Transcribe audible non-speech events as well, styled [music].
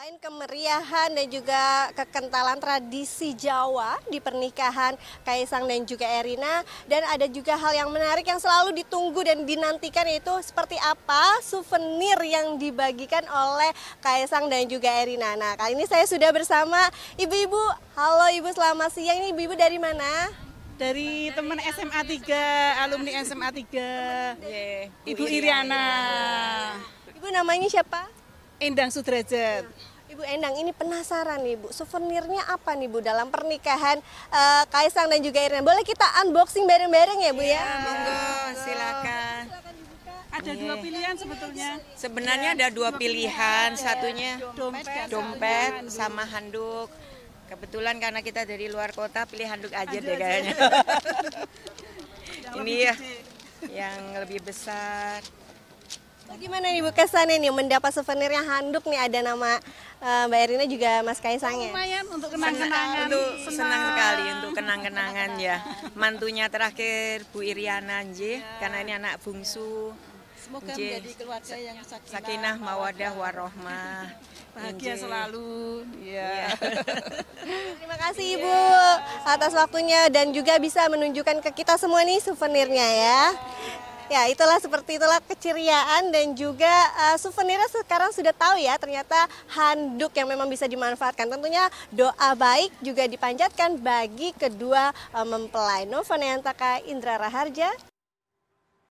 Selain kemeriahan dan juga kekentalan tradisi Jawa di pernikahan Kaisang dan juga Erina dan ada juga hal yang menarik yang selalu ditunggu dan dinantikan yaitu seperti apa souvenir yang dibagikan oleh Kaisang dan juga Erina. Nah, kali ini saya sudah bersama ibu-ibu. Halo Ibu, selamat siang. Ini ibu-ibu dari mana? dari teman SMA 3, alumni SMA 3. Ibu Iriana. Ibu namanya siapa? Endang Sudrajat. Ibu Endang, ini penasaran nih Bu, souvenirnya apa nih Bu dalam pernikahan eh, Kaisang dan juga Erina? Boleh kita unboxing bareng-bareng ya Bu ya? Monggo, silakan. Ada dua pilihan sebetulnya. Sebenarnya ada dua pilihan, satunya Dompet, dompet sama handuk. Kebetulan karena kita dari luar kota, pilih handuk aja deh kayaknya. [laughs] Ini ya yang lebih besar. Gimana nih Bu kesannya nih mendapat souvenirnya handuk nih ada nama eh, Mbak Erina juga Mas Kaisang ya? Lumayan untuk Senang, kenang-kenangan. untuk senang sekali untuk kenang-kenangan ya. Mantunya terakhir Bu Iriana nggih, karena ini anak bungsu. Semoga Nggih. menjadi keluarga yang sakinah, Sakinah mawadah warohmah. bahagia selalu. Iya. [laughs] Terima kasih Ibu atas waktunya dan juga bisa menunjukkan ke kita semua nih souvenirnya ya. Ya itulah seperti itulah keceriaan dan juga eh, souvenirnya sekarang sudah tahu ya ternyata handuk yang memang bisa dimanfaatkan. Tentunya doa baik juga dipanjatkan bagi kedua eh, mempelai. Nova Nayantaka, Indra Raharja,